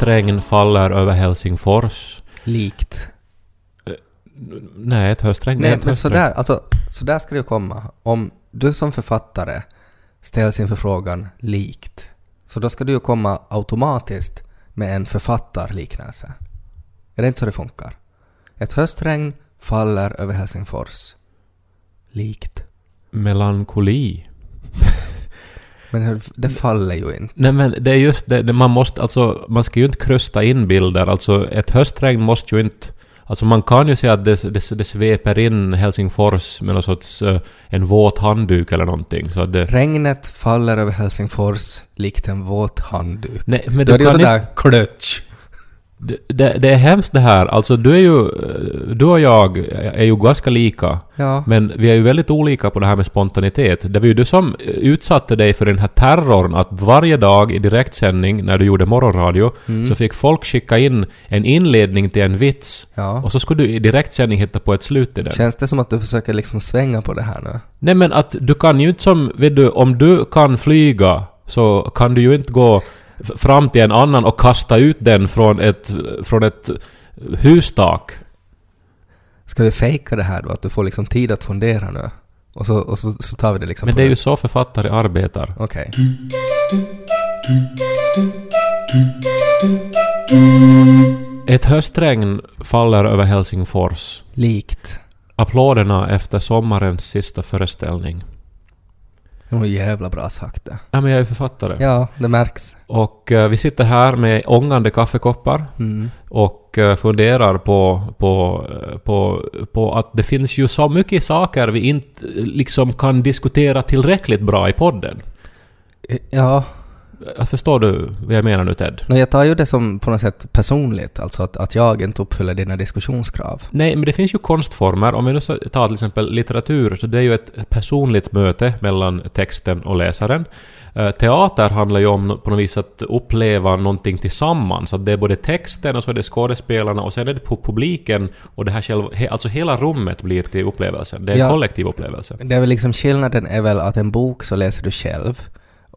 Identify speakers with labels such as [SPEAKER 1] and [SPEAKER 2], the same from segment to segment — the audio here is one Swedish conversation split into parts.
[SPEAKER 1] höstregn faller över Helsingfors.
[SPEAKER 2] Likt.
[SPEAKER 1] Nej, ett höstregn
[SPEAKER 2] Nej,
[SPEAKER 1] ett
[SPEAKER 2] men
[SPEAKER 1] höstregn.
[SPEAKER 2] sådär, alltså, sådär ska det ju komma. Om du som författare ställs inför frågan likt, så då ska du ju komma automatiskt med en författarliknelse. Är det inte så det funkar? Ett höstregn faller över Helsingfors. Likt.
[SPEAKER 1] Melankoli.
[SPEAKER 2] Men det faller ju inte.
[SPEAKER 1] Nej men det är just det, man måste alltså, man ska ju inte krösta in bilder, alltså ett höstregn måste ju inte Alltså man kan ju säga att det, det, det sveper in Helsingfors med någon sorts eh, en våt handduk eller någonting så det...
[SPEAKER 2] Regnet faller över Helsingfors likt en våt handduk.
[SPEAKER 1] Nej men
[SPEAKER 2] Då
[SPEAKER 1] du
[SPEAKER 2] är det ju sådär
[SPEAKER 1] inte...
[SPEAKER 2] klötsch.
[SPEAKER 1] Det, det, det är hemskt det här, alltså du är ju... Du och jag är ju ganska lika.
[SPEAKER 2] Ja.
[SPEAKER 1] Men vi är ju väldigt olika på det här med spontanitet. Det var ju du som utsatte dig för den här terrorn att varje dag i direktsändning när du gjorde morgonradio
[SPEAKER 2] Mm.
[SPEAKER 1] så fick folk skicka in en inledning till en vits
[SPEAKER 2] Ja.
[SPEAKER 1] och så skulle du i direktsändning hitta på ett slut i den.
[SPEAKER 2] Känns det som att du försöker liksom svänga på det här nu?
[SPEAKER 1] Nej men att du kan ju inte som, vet du, om du kan flyga så kan du ju inte gå fram till en annan och kasta ut den från ett, från ett hustak.
[SPEAKER 2] Ska vi fejka det här då? Att du får liksom tid att fundera nu? Och så, och så, så tar vi det liksom
[SPEAKER 1] Men det är ju så författare arbetar.
[SPEAKER 2] Okej.
[SPEAKER 1] Ett höstregn faller över Helsingfors.
[SPEAKER 2] Likt.
[SPEAKER 1] Applåderna efter sommarens sista föreställning.
[SPEAKER 2] Det var jävla bra sagt det.
[SPEAKER 1] Ja, men jag är författare.
[SPEAKER 2] Ja, det märks.
[SPEAKER 1] Och eh, vi sitter här med ångande kaffekoppar
[SPEAKER 2] Mm.
[SPEAKER 1] och eh, funderar på, på, eh, på, på att det finns ju så mycket saker vi inte eh, liksom kan diskutera tillräckligt bra i podden.
[SPEAKER 2] Ja,
[SPEAKER 1] förstår du vad jag menar nu Ted?
[SPEAKER 2] men jag tar ju det som på något sätt personligt, alltså att, att jag inte uppfyller dina diskussionskrav.
[SPEAKER 1] Nej, men det finns ju konstformer. Om vi nu tar till exempel litteratur, så det är ju ett personligt möte mellan texten och läsaren. Eh, Teater handlar ju om på något vis att uppleva någonting tillsammans. Att det är både texten och så är det skådespelarna och sen är det på publiken och det här själva, alltså hela rummet blir till upplevelsen. Det är en
[SPEAKER 2] Ja.
[SPEAKER 1] kollektiv upplevelse.
[SPEAKER 2] Det är väl liksom skillnaden är väl att en bok så läser du själv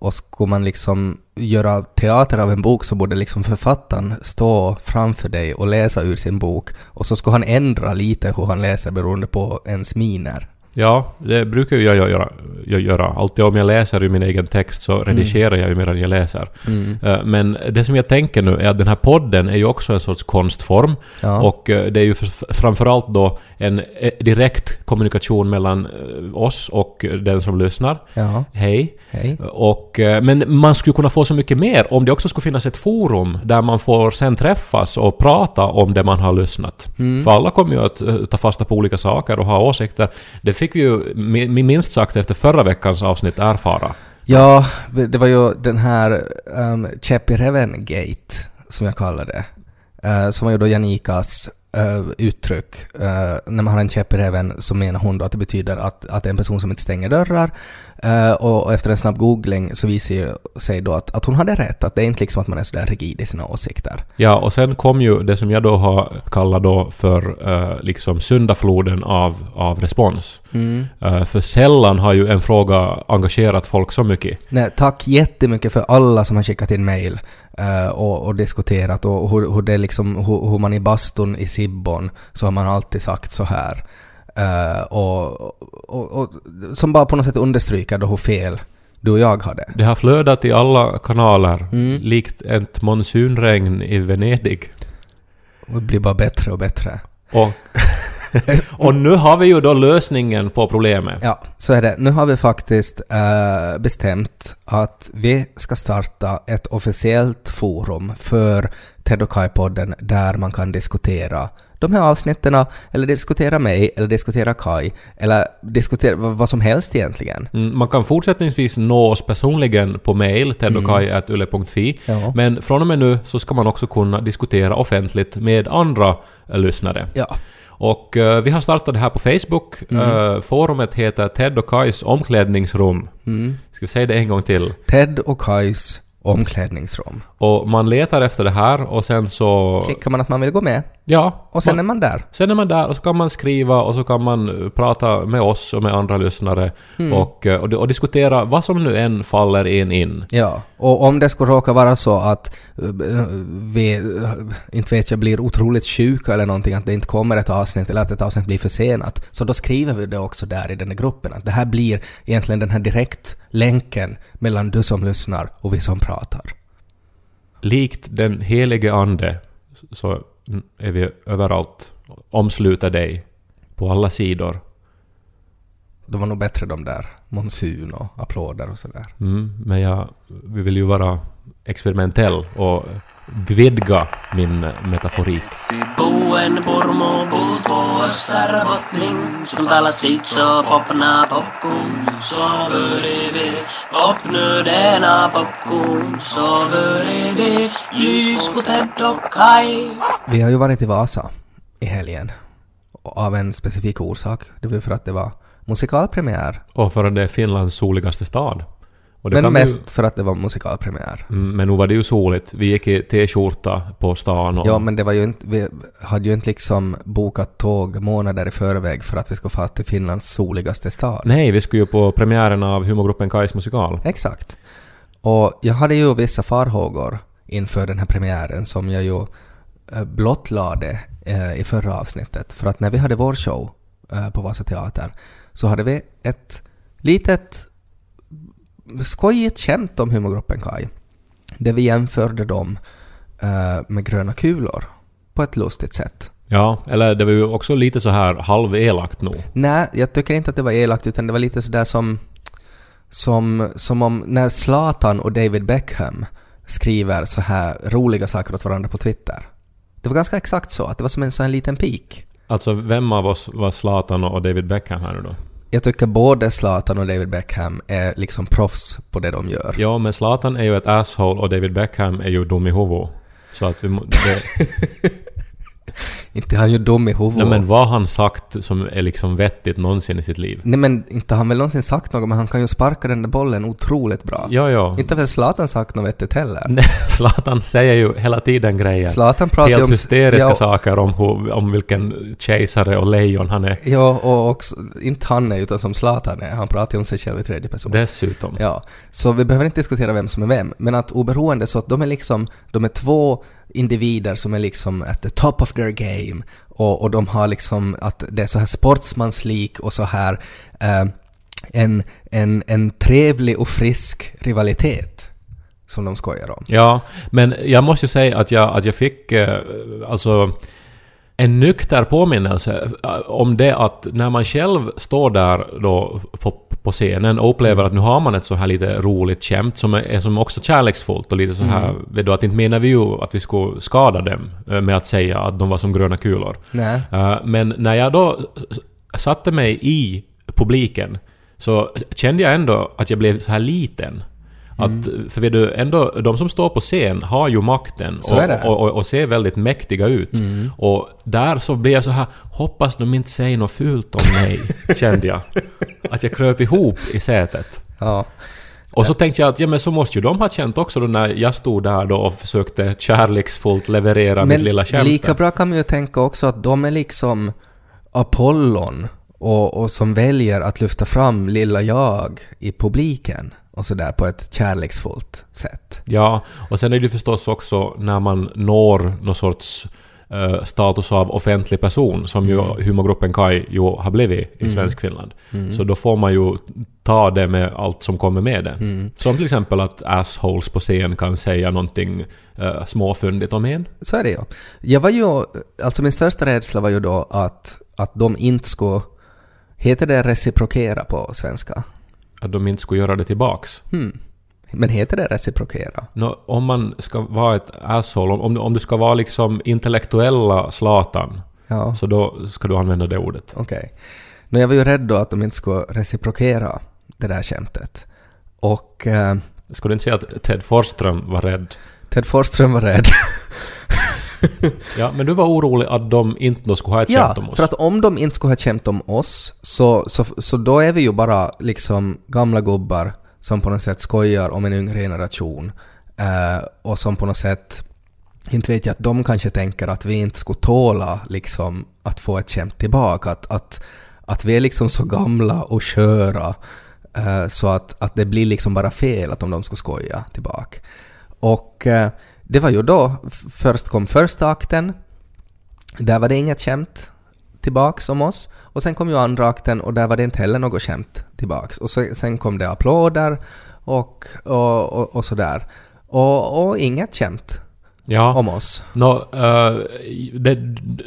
[SPEAKER 2] och skulle man liksom göra teater av en bok så borde liksom författaren stå framför dig och läsa ur sin bok och så ska han ändra lite hur han läser beroende på ens miner.
[SPEAKER 1] Ja, det brukar ju jag göra. Jag göra. Alltid om jag läser ur min egen text så redigerar jag ju medan jag läser.
[SPEAKER 2] Mm.
[SPEAKER 1] Eh, Men det som jag tänker nu är att den här podden är ju också en sorts konstform.
[SPEAKER 2] Ja.
[SPEAKER 1] Och eh, det är ju framförallt då en eh, direkt kommunikation mellan oss och den som lyssnar.
[SPEAKER 2] ja,
[SPEAKER 1] Hej.
[SPEAKER 2] hej.
[SPEAKER 1] Och, men man skulle kunna få så mycket mer om det också skulle finnas ett forum där man får sen träffas och prata om det man har lyssnat.
[SPEAKER 2] Mm.
[SPEAKER 1] För alla kommer ju att ta fasta på olika saker och ha åsikter. Det fick vi ju minst sagt efter förra veckans avsnitt erfara.
[SPEAKER 2] Ja, det var ju den här ehm, um, Käpp i Reven-gate, som jag kallar det. Uh, som var ju då Janikas eh, uttryck. Eh, när man har en käpp i reven så menar hon då att det betyder att, att det är en person som inte stänger dörrar. Eh, och, och efter en snabb googling så visar ju sig då att, att hon hade rätt, att det är inte liksom att man är sådär rigid i sina åsikter.
[SPEAKER 1] Ja, och sen kom ju det som jag då har kallat då för liksom syndafloden av, av respons.
[SPEAKER 2] Mm.
[SPEAKER 1] För sällan har ju en fråga engagerat folk så mycket.
[SPEAKER 2] Nej, tack jättemycket för alla som har skickat in mail och, och diskuterat och hur, hur det liksom, hur, hur man i bastun i Sibbon så har man alltid sagt så här. Eh, och, och, och som bara på något sätt understryker då hur fel du och jag hade.
[SPEAKER 1] Det har flödat i alla kanaler,
[SPEAKER 2] Mm.
[SPEAKER 1] likt ett monsunregn i Venedig.
[SPEAKER 2] Och det blir bara bättre och bättre.
[SPEAKER 1] Och, och nu har vi ju då lösningen på problemet.
[SPEAKER 2] Ja, så är det. Nu har vi faktiskt eh, bestämt att vi ska starta ett officiellt forum för Ted och Kai-podden där man kan diskutera de här avsnitten, eller diskutera mig, eller diskutera Kai, eller diskutera vad som helst egentligen.
[SPEAKER 1] Mm, Man kan fortsättningsvis nå oss personligen på mail, tedokai.yle.fi.
[SPEAKER 2] Ja.
[SPEAKER 1] Men från och med nu så ska man också kunna diskutera offentligt med andra eh, lyssnare.
[SPEAKER 2] Ja.
[SPEAKER 1] Och eh, vi har startat det här på Facebook.
[SPEAKER 2] Mm.
[SPEAKER 1] Eh, forumet heter Ted och Kais omklädningsrum.
[SPEAKER 2] Mm.
[SPEAKER 1] Ska vi säga det en gång till?
[SPEAKER 2] Ted och Kais omklädningsrum.
[SPEAKER 1] Och man letar efter det här och sen så...
[SPEAKER 2] Klickar man att man vill gå med
[SPEAKER 1] Ja.
[SPEAKER 2] och sen
[SPEAKER 1] man,
[SPEAKER 2] är man där.
[SPEAKER 1] sen är man där och så kan man skriva och så kan man eh, prata med oss och med andra lyssnare
[SPEAKER 2] Mm.
[SPEAKER 1] och, eh, och, och diskutera vad som nu än faller en in.
[SPEAKER 2] Ja, och om det skulle råka vara så att eh, vi, inte vet jag, blir otroligt sjuka eller någonting, att det inte kommer ett avsnitt eller att ett avsnitt blir försenat, så då skriver vi det också där i den här gruppen, att det här blir egentligen den här direktlänken mellan du som lyssnar och vi som pratar.
[SPEAKER 1] Likt den helige ande så är vi överallt, omsluter dig på alla sidor.
[SPEAKER 2] Det var nog bättre de där monsun och applåder och sådär.
[SPEAKER 1] Mm, men jag vi vill ju vara experimentell och vidga min metaforik.
[SPEAKER 3] Så börjar vi
[SPEAKER 2] har ju varit i Vasa i helgen. Av en specifik orsak. Det var ju för att det var musikalpremiär.
[SPEAKER 1] Och för att det är Finlands soligaste stad.
[SPEAKER 2] Men mest
[SPEAKER 1] Ju,
[SPEAKER 2] för att det var musikalpremiär.
[SPEAKER 1] Mm, men nu var det ju soligt. Vi gick i t-skjorta på stan och...
[SPEAKER 2] Ja, men det var ju inte, vi hade ju inte liksom bokat tåg månader i förväg för att vi skulle få till Finlands soligaste stad.
[SPEAKER 1] Nej, vi skulle ju på premiären av humorgruppen Kais musikal.
[SPEAKER 2] Exakt. Och jag hade ju vissa farhågor inför den här premiären som jag ju eh, blottlade eh, i förra avsnittet. För att när vi hade vår show eh, på Vasa Teater så hade vi ett litet skojigt skämt om humorgruppen Kai. Där vi jämförde dem eh, med gröna kulor på ett lustigt sätt.
[SPEAKER 1] Ja, eller det var ju också lite så här halvelakt nog.
[SPEAKER 2] Nej, jag tycker inte att det var elakt utan det var lite sådär som, som, som om när Zlatan och David Beckham skriver så här roliga saker åt varandra på Twitter. Det var ganska exakt så, att det var som en sån här liten pik.
[SPEAKER 1] Alltså, vem av oss var Zlatan och David Beckham här nu då?
[SPEAKER 2] Jag tycker både Zlatan och David Beckham är liksom proffs på det de gör.
[SPEAKER 1] Ja, men Zlatan är ju ett asshole och David Beckham är ju dum i huvudet. Så att vi må, det,
[SPEAKER 2] Inte han ju dum i huvudet.
[SPEAKER 1] nej, men vad han sagt som är liksom vettigt någonsin i sitt liv?
[SPEAKER 2] Nej men inte har han väl någonsin sagt något, men han kan ju sparka den där bollen otroligt bra.
[SPEAKER 1] Ja, ja.
[SPEAKER 2] Inte har väl Zlatan sagt något vettigt heller?
[SPEAKER 1] Nej, Zlatan säger ju hela tiden grejer.
[SPEAKER 2] Zlatan pratar
[SPEAKER 1] Helt
[SPEAKER 2] om...
[SPEAKER 1] hysteriska
[SPEAKER 2] ja,
[SPEAKER 1] saker om, hur, om vilken kejsare och lejon han är.
[SPEAKER 2] Ja, och också, inte han är utan som Zlatan är. Han pratar ju om sig själv i tredje person.
[SPEAKER 1] Dessutom.
[SPEAKER 2] Ja, så vi behöver inte diskutera vem som är vem, men att oberoende så att de är liksom, de är två individer som är liksom at the top of their game och, och de har liksom att det är så här sportsmanslik och så här eh, en, en, en trevlig och frisk rivalitet som de skojar om.
[SPEAKER 1] Ja, men jag måste ju säga att jag, att jag fick eh, alltså en nykter påminnelse eh, om det att när man själv står där då på, på scenen och upplever att nu har man ett så här lite roligt skämt som är som också kärleksfullt och lite så här, vet du, att inte menar vi ju att vi skulle skada dem eh, med att säga att de var som gröna kulor.
[SPEAKER 2] Nej.
[SPEAKER 1] Eh, Men när jag då satte mig i publiken så kände jag ändå att jag blev så här liten. Att, för vet du, ändå, de som står på scen har ju makten och, och, och, och ser väldigt mäktiga ut. Och där så blev jag så här, hoppas de inte säger något fult om mig, kände jag. Att jag kröp ihop i sätet.
[SPEAKER 2] Ja.
[SPEAKER 1] Och så tänkte jag att ja, men så måste ju de ha känt också då när jag stod där då och försökte kärleksfullt leverera mitt lilla skämt.
[SPEAKER 2] lika bra kan man ju tänka också att de är liksom Apollon och, och som väljer att lyfta fram lilla jag i publiken och sådär på ett kärleksfullt sätt.
[SPEAKER 1] Ja, och sen är det ju förstås också när man når någon sorts eh, status av offentlig person, som ju humorgruppen Kai ju har blivit i svensk Finland. Så då får man ju ta det med allt som kommer med det. Som till exempel att assholes på scen kan säga någonting uh, småfyndigt om en.
[SPEAKER 2] Så är det ju. Jag var ju, alltså min största rädsla var ju då att, att de inte skulle, heter det reciprokera på svenska?
[SPEAKER 1] Att de inte skulle göra det tillbaks.
[SPEAKER 2] Hmm. Men heter det reciprokera?
[SPEAKER 1] Nå, om man ska vara ett asshole, om, om du ska vara liksom intellektuella Zlatan,
[SPEAKER 2] Ja,
[SPEAKER 1] så då ska du använda det ordet.
[SPEAKER 2] okej. Okay. jag var ju rädd då att de inte skulle reciprokera det där skämtet. Och eh,
[SPEAKER 1] Ska du inte säga att Ted Forsström var rädd?
[SPEAKER 2] Ted Forsström var rädd.
[SPEAKER 1] Ja, men du var orolig att de inte skulle ha ett
[SPEAKER 2] Ja,
[SPEAKER 1] skämt om oss.
[SPEAKER 2] för att om de inte skulle ha känt om oss så, så, så då är vi ju bara liksom gamla gubbar som på något sätt skojar om en yngre generation eh, och som på något sätt inte vet jag att de kanske tänker att vi inte skulle tåla liksom att få ett skämt tillbaka. Att, att, att vi är liksom så gamla och sköra eh, så att, att det blir liksom bara fel att om de skulle skoja tillbaka. Och eh, det var ju då, först kom första akten, där var det inget skämt tillbaks om oss. Och sen kom ju andra akten och där var det inte heller något skämt tillbaks. Och så, sen kom det applåder och, och, och, och sådär. Och, och inget skämt
[SPEAKER 1] Ja.
[SPEAKER 2] om oss.
[SPEAKER 1] Nå, eh, det,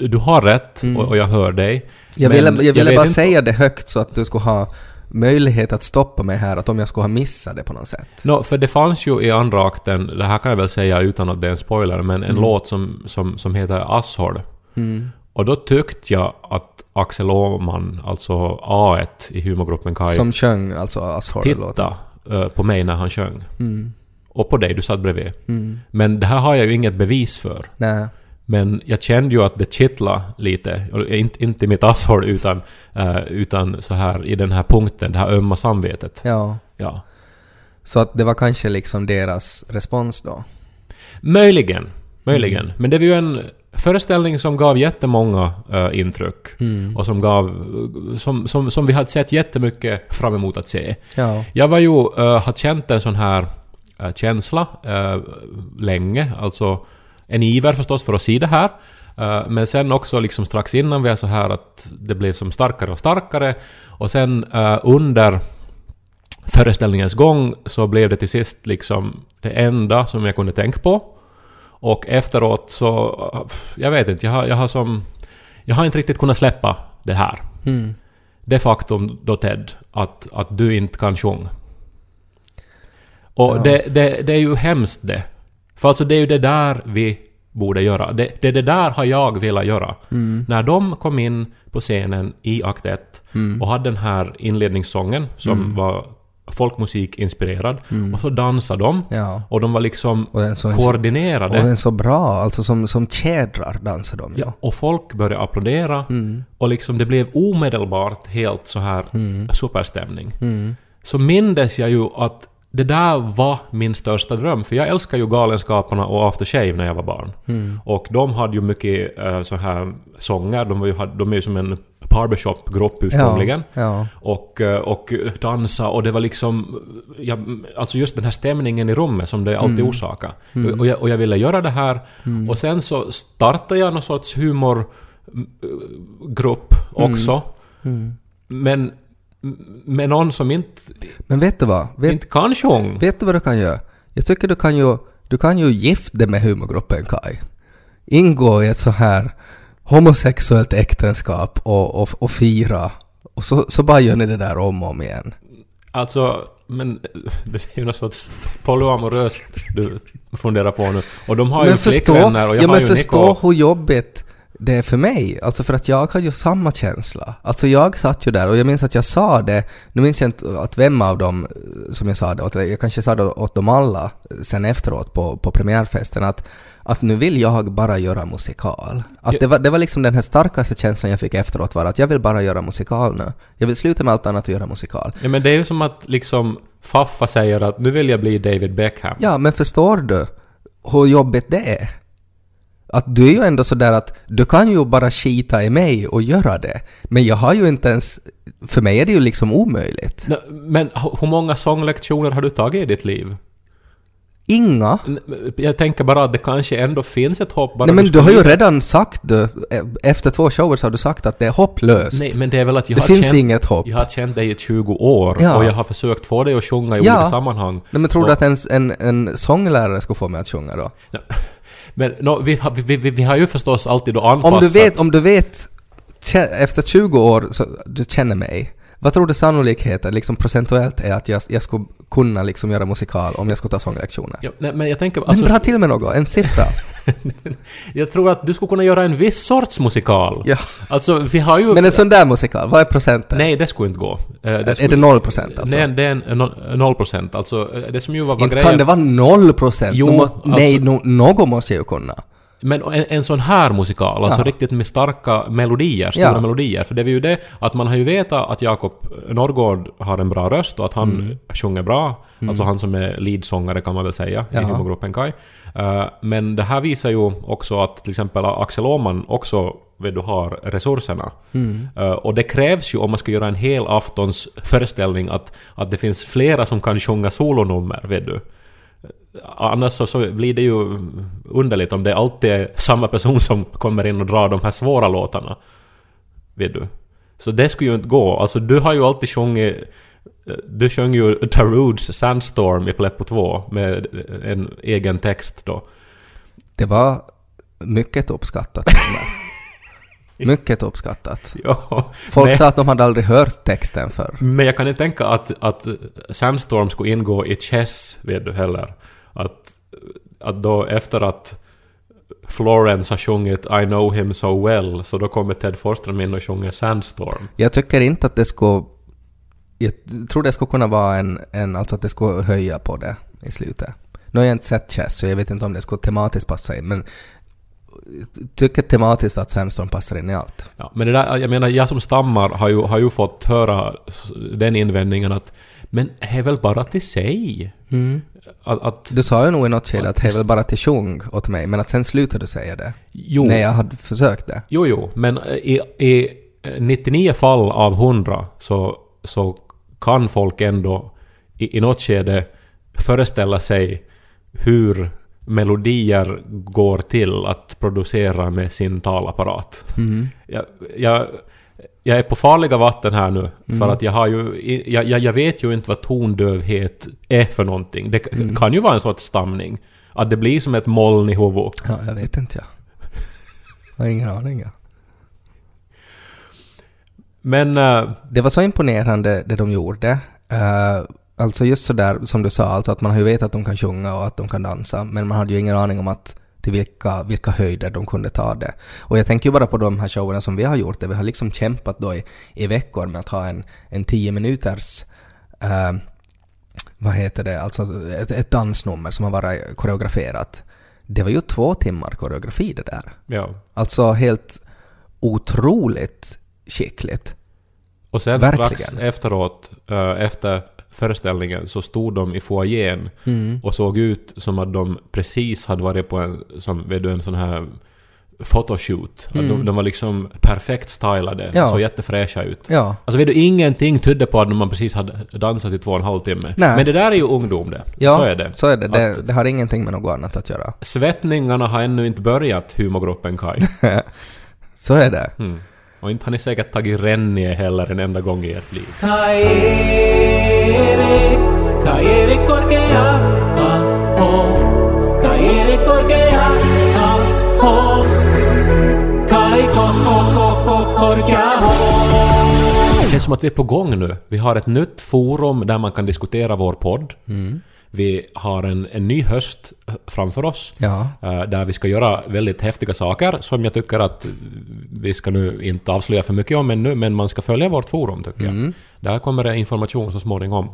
[SPEAKER 1] du har rätt
[SPEAKER 2] Mm.
[SPEAKER 1] och, och jag hör dig.
[SPEAKER 2] Jag ville, jag ville bara säga det högt så att du skulle ha möjlighet att stoppa mig här, att om jag skulle ha missat det på något sätt.
[SPEAKER 1] Nå, för det fanns ju i andra akten, det här kan jag väl säga utan att det är en spoiler, men en
[SPEAKER 2] Mm.
[SPEAKER 1] låt som, som, som heter Asshole.
[SPEAKER 2] Mm.
[SPEAKER 1] Och då tyckte jag att Axel Åhman, alltså A1 i humorgruppen Kaj,
[SPEAKER 2] Som sjöng alltså Asshole-låten.
[SPEAKER 1] tittade eh, på mig när han sjöng.
[SPEAKER 2] Mm.
[SPEAKER 1] Och på dig, du satt bredvid.
[SPEAKER 2] Mm.
[SPEAKER 1] Men det här har jag ju inget bevis för.
[SPEAKER 2] Nej.
[SPEAKER 1] Men jag kände ju att det kittlade lite. Inte, inte i mitt asshåll utan, eh, utan så här i den här punkten, det här ömma samvetet.
[SPEAKER 2] Ja.
[SPEAKER 1] Ja.
[SPEAKER 2] Så att det var kanske liksom deras respons då.
[SPEAKER 1] Möjligen. Möjligen.
[SPEAKER 2] Mm.
[SPEAKER 1] Men det var ju en föreställning som gav jättemånga uh, intryck.
[SPEAKER 2] Mm.
[SPEAKER 1] Och som gav... Som, som, som vi hade sett jättemycket fram emot att se.
[SPEAKER 2] Ja.
[SPEAKER 1] Jag var ju... Uh, har känt en sån här uh, känsla uh, länge. Alltså en iver förstås för att se det här. Uh, men sen också liksom strax innan var så här att det blev som starkare och starkare. Och sen uh, under föreställningens gång så blev det till sist liksom det enda som jag kunde tänka på. Och efteråt så... Jag vet inte, jag har, jag har som... Jag har inte riktigt kunnat släppa det här.
[SPEAKER 2] Mm.
[SPEAKER 1] Det faktum då Ted, att, att du inte kan sjunga. Och
[SPEAKER 2] Ja.
[SPEAKER 1] det, det, det är ju hemskt det. För alltså det är ju det där vi borde göra. Det, det, det där har jag velat göra.
[SPEAKER 2] Mm.
[SPEAKER 1] När de kom in på scenen i akt 1
[SPEAKER 2] Mm.
[SPEAKER 1] och hade den här inledningssången som var folkmusikinspirerad och så dansade de
[SPEAKER 2] Ja.
[SPEAKER 1] och de var liksom
[SPEAKER 2] Och så, och
[SPEAKER 1] koordinerade.
[SPEAKER 2] den så bra, alltså som, som tjädrar dansar de ju.
[SPEAKER 1] Ja, och folk började applådera
[SPEAKER 2] Mm.
[SPEAKER 1] och liksom det blev omedelbart helt så här
[SPEAKER 2] Mm.
[SPEAKER 1] superstämning.
[SPEAKER 2] Mm.
[SPEAKER 1] Så mindes jag ju att det där var min största dröm, för jag älskar ju Galenskaparna och After Shave när jag var barn.
[SPEAKER 2] Mm.
[SPEAKER 1] Och de hade ju mycket uh, så här sånger, de, var ju, de är ju som en barbershop-grupp ursprungligen.
[SPEAKER 2] Ja. ja.
[SPEAKER 1] Och, eh, och dansa och det var liksom... Ja, alltså just den här stämningen i rummet som det alltid
[SPEAKER 2] Mm.
[SPEAKER 1] orsakar. Och, jag, och jag ville göra det här. Och sen så startade jag någon sorts humorgrupp också.
[SPEAKER 2] Mm.
[SPEAKER 1] Men med någon som inte,
[SPEAKER 2] Men vet du vad? Vet,
[SPEAKER 1] inte kan sjunga.
[SPEAKER 2] vet du vad du kan göra? Jag tycker du kan ju, du kan ju gifta dig med humorgruppen Kai. Ingå i ett så här homosexuellt äktenskap och, och, och fira. Och så, så bara gör ni det där om och om igen.
[SPEAKER 1] Alltså, men det är ju någon sorts polyamoröst du funderar på nu. Och de har ju flickvänner och jag
[SPEAKER 2] ja,
[SPEAKER 1] har
[SPEAKER 2] men
[SPEAKER 1] ju
[SPEAKER 2] förstå
[SPEAKER 1] Nico.
[SPEAKER 2] hur jobbigt det är för mig. Alltså för att jag har ju samma känsla. Alltså jag satt ju där och jag minns att jag sa det, nu minns jag inte att vem av dem eh, som jag sa det åt, jag kanske sa det åt dem alla eh, sen efteråt på, på premiärfesten att, att nu vill jag bara göra musikal. Att det, var, det var liksom den här starkaste känslan jag fick efteråt var att jag vill bara göra musikal nu. Jag vill sluta med allt annat och göra musikal.
[SPEAKER 1] Ja, men det är ju som att liksom Faffa säger att nu vill jag bli David Beckham.
[SPEAKER 2] Ja, men förstår du hur jobbigt det är? Att du är ju ändå sådär att du kan ju bara skita i mig och göra det. Men jag har ju inte ens... För mig är det ju liksom omöjligt.
[SPEAKER 1] Nå, Men h- hur många sånglektioner har du tagit i ditt liv?
[SPEAKER 2] Inga.
[SPEAKER 1] N- Jag tänker bara att det kanske ändå finns ett hopp. Bara
[SPEAKER 2] Nej men du
[SPEAKER 1] skulle
[SPEAKER 2] har ju redan sagt du, e- efter två shower så har du sagt att det är hopplöst.
[SPEAKER 1] Nej, men det är väl att jag
[SPEAKER 2] det
[SPEAKER 1] har
[SPEAKER 2] finns
[SPEAKER 1] känt...
[SPEAKER 2] inget hopp.
[SPEAKER 1] Jag har känt dig i 20 år
[SPEAKER 2] Ja.
[SPEAKER 1] och jag har försökt få dig att sjunga i
[SPEAKER 2] Ja.
[SPEAKER 1] olika sammanhang.
[SPEAKER 2] Nej men tror
[SPEAKER 1] Och-
[SPEAKER 2] du att en, en, en sånglärare skulle få mig att sjunga då?
[SPEAKER 1] Men nå, vi, har- vi, vi, vi har ju förstås alltid då anpassat...
[SPEAKER 2] Om du vet, om du vet, efter 20 år så du känner mig. Vad tror du sannolikheten liksom procentuellt är att jag, jag skulle kunna liksom göra musikal om jag skulle ta sånglektioner?
[SPEAKER 1] Ja, nej, men jag tänker... Alltså,
[SPEAKER 2] men dra till med något, en siffra.
[SPEAKER 1] jag tror att du skulle kunna göra en viss sorts musikal.
[SPEAKER 2] ja.
[SPEAKER 1] Alltså, vi har ju...
[SPEAKER 2] Men en sån där musikal, vad är procenten?
[SPEAKER 1] Nej, det skulle inte gå. Eh,
[SPEAKER 2] är
[SPEAKER 1] skulle-
[SPEAKER 2] det noll procent alltså?
[SPEAKER 1] Nej, det är en, en, noll- noll procent. Alltså, eh, det som ju var, var
[SPEAKER 2] Inte
[SPEAKER 1] grejen...
[SPEAKER 2] kan det vara noll procent?
[SPEAKER 1] Jo,
[SPEAKER 2] må,
[SPEAKER 1] alltså-
[SPEAKER 2] Nej, no, något måste jag ju kunna.
[SPEAKER 1] Men en, en sån här musikal, alltså
[SPEAKER 2] Ja.
[SPEAKER 1] riktigt med starka melodier, stora
[SPEAKER 2] Ja.
[SPEAKER 1] melodier. För det är ju det att man har ju vetat att Jakob Norrgård har en bra röst och att han
[SPEAKER 2] Mm.
[SPEAKER 1] sjunger bra. Alltså han som är leadsångare kan man väl säga i
[SPEAKER 2] Ja.
[SPEAKER 1] humorgruppen Kai. Eh, men det här visar ju också att till exempel Axel Åhman också vet du, har resurserna.
[SPEAKER 2] Mm.
[SPEAKER 1] Eh, och det krävs ju om man ska göra en hel aftons föreställning att, att det finns flera som kan sjunga solonummer, vet du. Annars så, så blir det ju underligt om det alltid är samma person som kommer in och drar de här svåra låtarna. Vet du. Så det skulle ju inte gå. Alltså du har ju alltid sjungit... Du sjöng ju Taruds Sandstorm i Pleppo 2 med en egen text då.
[SPEAKER 2] Det var mycket uppskattat. mycket uppskattat.
[SPEAKER 1] Ja,
[SPEAKER 2] Folk
[SPEAKER 1] men,
[SPEAKER 2] sa att de hade aldrig hört texten förr.
[SPEAKER 1] men jag kan inte tänka att, att Sandstorm skulle ingå i Chess, vet du heller. Att, att då efter att Florence har sjungit I know him so well, så då kommer Ted Forsström in och sjunger Sandstorm.
[SPEAKER 2] Jag tycker inte att det skulle... Jag tror det skulle kunna vara en, en... Alltså att det skulle höja på det i slutet. Nu har jag inte sett Chess, så jag vet inte om det skulle tematiskt passa in, men tycker tematiskt att Sandstorm passar in i allt.
[SPEAKER 1] Ja, men det där, jag menar, jag som stammar har ju, har ju fått höra den invändningen att men det är väl bara till sig? Att, att,
[SPEAKER 2] Du sa ju nog i något skede att det är väl bara till sjung åt mig, men att sen slutade du säga det.
[SPEAKER 1] jo,
[SPEAKER 2] När jag hade försökt det.
[SPEAKER 1] jo, jo, men i, i 99 fall av 100 så, så kan folk ändå i, i något skede föreställa sig hur melodier går till att producera med sin talapparat. Jag, jag, jag är på farliga vatten här nu, för att jag har ju... Jag, jag, vet ju inte vad tondövhet är för någonting. Det k- kan ju vara en sorts stamning. Att det blir som ett moln i huvudet.
[SPEAKER 2] Ja, jag vet inte jag. Jag har ingen aning. Ja.
[SPEAKER 1] Men... eh,
[SPEAKER 2] Det var så imponerande det de gjorde. Uh, alltså just sådär som du sa, alltså att man har ju vetat att de kan sjunga och att de kan dansa, men man hade ju ingen aning om att till vilka, vilka höjder de kunde ta det. Och jag tänker ju bara på de här showerna som vi har gjort, där vi har liksom kämpat då i, i veckor med att ha en, en tio minuters eh, vad heter det, alltså ett, ett dansnummer som har varit koreograferat. Det var ju två timmar koreografi det där.
[SPEAKER 1] ja.
[SPEAKER 2] Alltså helt otroligt skickligt.
[SPEAKER 1] Och sen
[SPEAKER 2] Verkligen.
[SPEAKER 1] strax efteråt, eh, efter föreställningen, så stod de i foajén
[SPEAKER 2] Mm.
[SPEAKER 1] och såg ut som att de precis hade varit på en, som, vet du, en sån här photoshoot. Att De, de var liksom perfekt stylade,
[SPEAKER 2] Mm. Ja.
[SPEAKER 1] såg jättefräscha ut.
[SPEAKER 2] Ja,
[SPEAKER 1] Alltså vet du, ingenting tydde på att man precis hade dansat i två och en halv timme.
[SPEAKER 2] Nej.
[SPEAKER 1] Men det där är ju ungdom det.
[SPEAKER 2] ja
[SPEAKER 1] Så är det.
[SPEAKER 2] Så är det. Det, det har ingenting med något annat att göra.
[SPEAKER 1] svettningarna har ännu inte börjat, humorgruppen Kai.
[SPEAKER 2] Så är det.
[SPEAKER 1] Mm. Och inte har ni säkert tagit Rennie heller en enda gång i ert liv.
[SPEAKER 3] Kai Erik, Kai Erik korkea, aho. Kai Erik korkea, aho. Kai koko koko korkea, ho.
[SPEAKER 1] Det känns som att vi är på gång nu. Vi har ett nytt forum där man kan diskutera vår podd. Vi har en, en ny höst framför oss.
[SPEAKER 2] Ja.
[SPEAKER 1] eh, Där vi ska göra väldigt häftiga saker som jag tycker att vi ska nu inte avslöja för mycket om ännu, men man ska följa vårt forum tycker jag. Där kommer det information så småningom.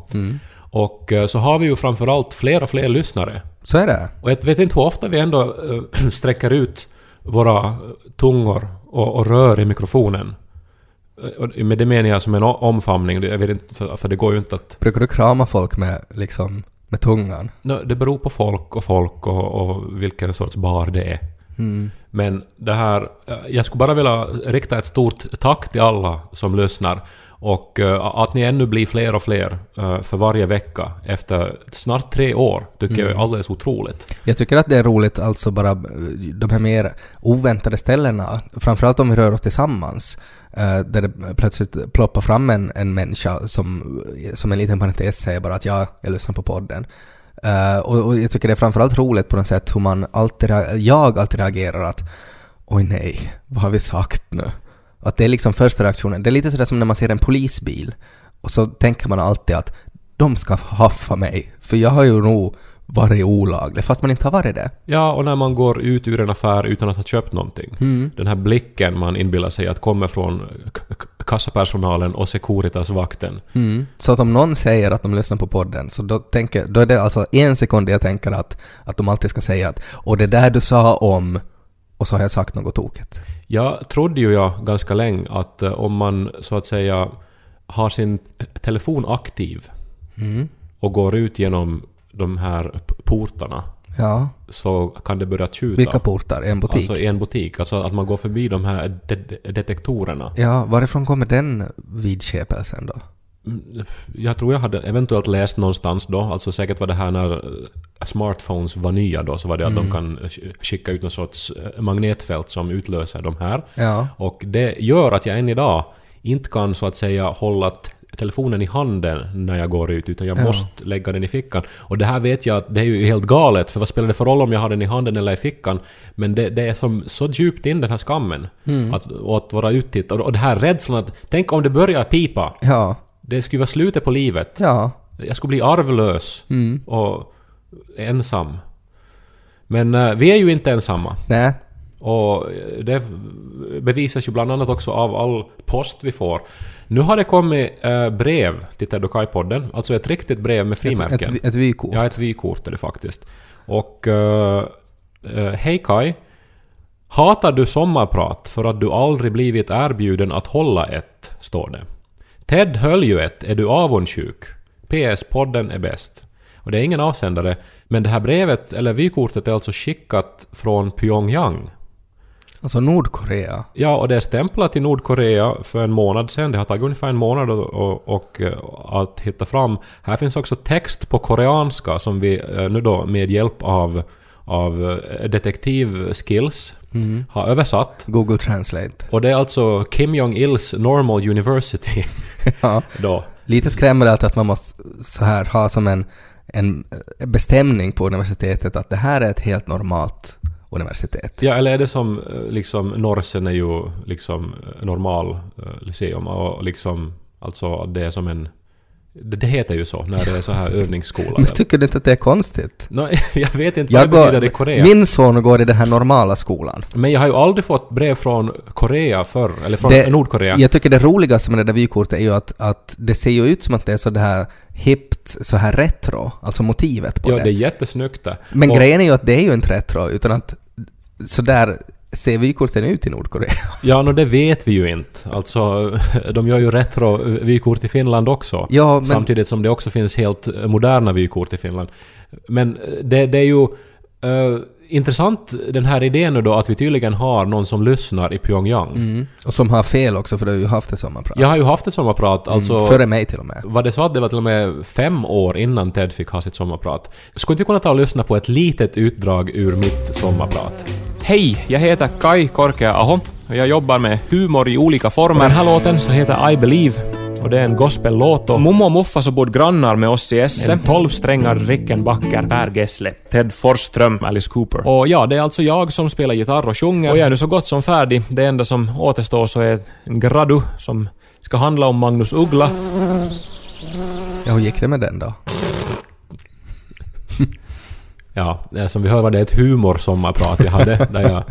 [SPEAKER 1] Och eh, så har vi ju framförallt fler och fler lyssnare.
[SPEAKER 2] Så är det.
[SPEAKER 1] Och jag vet inte hur ofta vi ändå äh, sträcker ut våra tungor och, och rör i mikrofonen. Eh, med det menar jag som en omfamning. Jag vet inte, för, för det går ju inte att...
[SPEAKER 2] Brukar du krama folk med, liksom, med tungan?
[SPEAKER 1] No, det beror på folk och folk och, och vilken sorts bar det är. Men det här... eh, Jag skulle bara vilja rikta ett stort tack till alla som lyssnar. Och eh, att ni ännu blir fler och fler eh, för varje vecka efter snart tre år tycker jag är alldeles otroligt.
[SPEAKER 2] Jag tycker att det är roligt, alltså bara de här mer oväntade ställena, framförallt om vi rör oss tillsammans, Eh, där det plötsligt ploppar fram en, en människa som, som en liten parentes säger bara att ja, jag lyssnar på podden. Uh, och, och jag tycker det är framförallt roligt på något sätt hur man alltid, jag alltid reagerar att oj nej, vad har vi sagt nu? Att det är liksom första reaktionen. Det är lite sådär som när man ser en polisbil och så tänker man alltid att de ska haffa mig, för jag har ju nog varit olaglig, fast man inte har varit det.
[SPEAKER 1] Ja, och när man går ut ur en affär utan att ha köpt någonting.
[SPEAKER 2] Mm.
[SPEAKER 1] Den här blicken man inbillar sig att kommer från kassapersonalen och Securitas-vakten.
[SPEAKER 2] Så att om någon säger att de lyssnar på podden, så då, tänker, då är det alltså en sekund jag tänker att, att de alltid ska säga att och det där du sa om och så har jag sagt något tokigt.
[SPEAKER 1] Jag trodde ju jag ganska länge att eh, om man så att säga har sin telefon aktiv
[SPEAKER 2] Mm.
[SPEAKER 1] och går ut genom de här portarna
[SPEAKER 2] Ja,
[SPEAKER 1] så kan det börja tjuta.
[SPEAKER 2] vilka portar? En butik?
[SPEAKER 1] Alltså en butik. Alltså att man går förbi de här de- detektorerna.
[SPEAKER 2] Ja, varifrån kommer den vidskepelsen då?
[SPEAKER 1] Mm, Jag tror jag hade eventuellt läst någonstans då, alltså säkert var det här när eh, smartphones var nya då, så var det att de kan sk- skicka ut någon sorts eh, magnetfält som utlöser de här.
[SPEAKER 2] Ja.
[SPEAKER 1] Och det gör att jag än idag inte kan så att säga hålla telefonen i handen när jag går ut, utan jag
[SPEAKER 2] Ja.
[SPEAKER 1] måste lägga den i fickan. Och det här vet jag att det är ju helt galet, för vad spelar det för roll om jag har den i handen eller i fickan? Men det, det är som så djupt in den här skammen. Att, och att vara uttittad. Och det här rädslan att, tänk om det börjar pipa.
[SPEAKER 2] Ja.
[SPEAKER 1] Det skulle vara slutet på livet.
[SPEAKER 2] Ja.
[SPEAKER 1] Jag skulle bli arvlös
[SPEAKER 2] Mm.
[SPEAKER 1] och ensam. Men eh, vi är ju inte ensamma.
[SPEAKER 2] Nej.
[SPEAKER 1] Och det bevisas ju bland annat också av all post vi får. Nu har det kommit eh, brev till Ted och Kai-podden, alltså ett riktigt brev med
[SPEAKER 2] Ett,
[SPEAKER 1] frimärken.
[SPEAKER 2] ett, ett vykort.
[SPEAKER 1] Ja, ett vykort är det faktiskt. Och... eh, eh, Hej Kai. Hatar du sommarprat för att du aldrig blivit erbjuden att hålla ett? Står det. Ted höll ju ett. Är du avundsjuk? PS. Podden är bäst. Och det är ingen avsändare. Men det här brevet, eller vykortet, är alltså skickat från Pyongyang.
[SPEAKER 2] Alltså Nordkorea.
[SPEAKER 1] Ja, och det är stämplat till Nordkorea för en månad sedan. Det har tagit ungefär en månad och, och, och, eh, att hitta fram. Här finns också text på koreanska som vi eh, nu då med hjälp av, av eh, detektivskills har översatt.
[SPEAKER 2] Google Translate.
[SPEAKER 1] Och det är alltså Kim Jong-Ils Normal University
[SPEAKER 2] Ja.
[SPEAKER 1] då.
[SPEAKER 2] Lite skrämmande att man måste så här ha som en, en bestämning på universitetet att det här är ett helt normalt universitet.
[SPEAKER 1] Ja, eller är det som eh, liksom Norsen är ju liksom eh, normal eh, lyceum och liksom alltså det är som en det, heter ju så när det är så här övningsskola.
[SPEAKER 2] Men tycker du inte att det är konstigt?
[SPEAKER 1] Nå, jag vet inte
[SPEAKER 2] Jag
[SPEAKER 1] vad det betyder i Korea.
[SPEAKER 2] min son går i den här normala skolan.
[SPEAKER 1] Men jag har ju aldrig fått brev från Korea förr, eller från
[SPEAKER 2] Det-
[SPEAKER 1] Nordkorea.
[SPEAKER 2] Jag tycker det roligaste med det där vykortet är ju att, att det ser ju ut som att det är så det här hippt, så här retro, alltså motivet på
[SPEAKER 1] Ja,
[SPEAKER 2] det.
[SPEAKER 1] det är jättesnyggt det.
[SPEAKER 2] Men
[SPEAKER 1] Och-
[SPEAKER 2] grejen är ju att det är ju inte retro, utan att så där ser vykorten ut i Nordkorea.
[SPEAKER 1] Ja, no, det vet vi ju inte. Alltså, de gör ju retro-vykort i Finland också.
[SPEAKER 2] Ja, men-
[SPEAKER 1] Samtidigt som det också finns helt moderna vykort i Finland. Men eh, det, det är ju eh, intressant den här idén nu då att vi tydligen har någon som lyssnar i Pyongyang.
[SPEAKER 2] Mm. Och som har fel också, för du har ju haft ett sommarprat.
[SPEAKER 1] Jag har ju haft ett sommarprat, alltså...
[SPEAKER 2] mm. Före mig till och med.
[SPEAKER 1] Var det så att det var till och med fem år innan Ted fick ha sitt sommarprat? Skulle inte vi kunna ta och lyssna på ett litet utdrag ur mitt sommarprat?
[SPEAKER 4] Hej, jag heter Kai Korkea-aho och jag jobbar med humor i olika former. Den här låten så heter I Believe och det är en gospellåt och Mommo och Muffa så bodde grannar med oss i Esse. En tolvsträngad Rickenbacker, Per Gessle, Ted Forsström, Alice Cooper. Och ja, det är alltså jag som spelar gitarr och sjunger och jag är nu så gott som färdig. Det enda som återstår så är en gradu som ska handla om Magnus Uggla.
[SPEAKER 2] Ja, hur gick det med den då?
[SPEAKER 1] Ja, eh, som vi hör var det ett humorsommarprat jag hade där jag,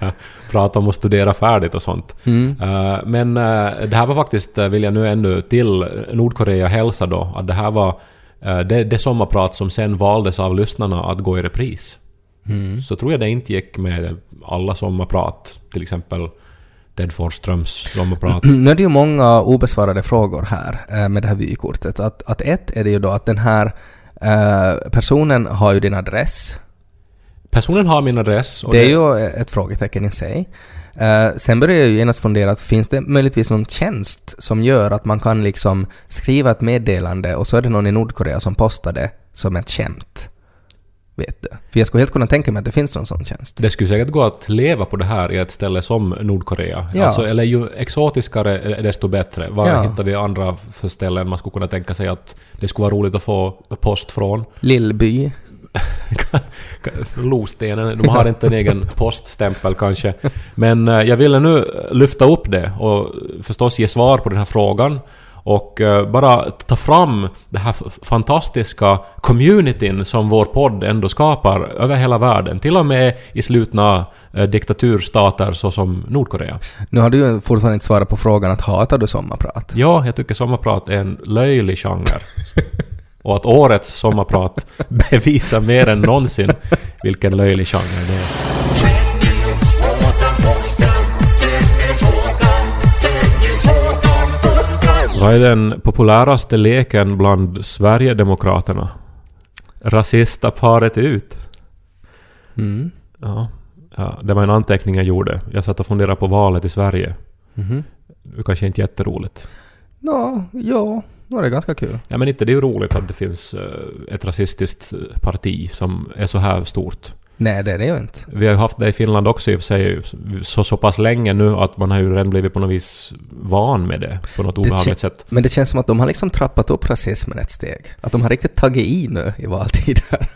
[SPEAKER 1] jag pratade om att studera färdigt och sånt. Eh, men eh, det här var faktiskt, vill jag nu ännu till Nordkorea hälsa då, att det här var eh, det, det sommarprat som sen valdes av lyssnarna att gå i repris. Så tror jag det inte gick med alla sommarprat, till exempel Ted Forsströms sommarprat.
[SPEAKER 2] Nu är det ju många obesvarade frågor här med det här vykortet. Att, att ett är det ju då att den här eh, personen har ju din adress.
[SPEAKER 1] Personen har min adress.
[SPEAKER 2] Det är ju ett frågetecken i sig. Eh, sen börjar jag ju genast fundera, att finns det möjligtvis någon tjänst som gör att man kan liksom skriva ett meddelande och så är det någon i Nordkorea som postar det som ett skämt? Vet du? För jag skulle helt kunna tänka mig att det finns någon sån tjänst.
[SPEAKER 1] Det skulle säkert gå att leva på det här i ett ställe som Nordkorea.
[SPEAKER 2] Ja.
[SPEAKER 1] Alltså, eller ju exotiskare desto bättre. Var
[SPEAKER 2] Ja.
[SPEAKER 1] hittar vi andra för ställen man skulle kunna tänka sig att det skulle vara roligt att få post från?
[SPEAKER 2] Lillby.
[SPEAKER 1] Lostenen, de har inte en egen poststämpel kanske. Men eh, jag ville nu lyfta upp det och förstås ge svar på den här frågan. Och eh, bara ta fram det här fantastiska communityn som vår podd ändå skapar över hela världen. Till och med i slutna eh, diktaturstater såsom Nordkorea.
[SPEAKER 2] Nu har du ju fortfarande inte svarat på frågan att hatar du sommarprat?
[SPEAKER 1] Ja, jag tycker sommarprat är en löjlig genre. Och att årets sommarprat bevisar mer än någonsin vilken löjlig genre det är. Vad är den populäraste leken bland Sverigedemokraterna? Rasistaparet ut.
[SPEAKER 2] Mm.
[SPEAKER 1] Ja. ja, det var en anteckning jag gjorde. Jag satt och funderade på valet i Sverige.
[SPEAKER 2] Mhm.
[SPEAKER 1] Det kanske inte jätteroligt.
[SPEAKER 2] Nå, ja, då är det ganska kul.
[SPEAKER 1] Ja, men inte det är ju roligt att det finns eh, ett rasistiskt parti som är så här stort.
[SPEAKER 2] Nej, det är det ju inte.
[SPEAKER 1] Vi har ju haft det i Finland också i och för sig så, så pass länge nu att man har ju redan blivit på något vis van med det på något obehagligt sätt.
[SPEAKER 2] Men det känns som att de har liksom trappat upp rasismen ett steg. Att de har riktigt tagit i nu i valtider.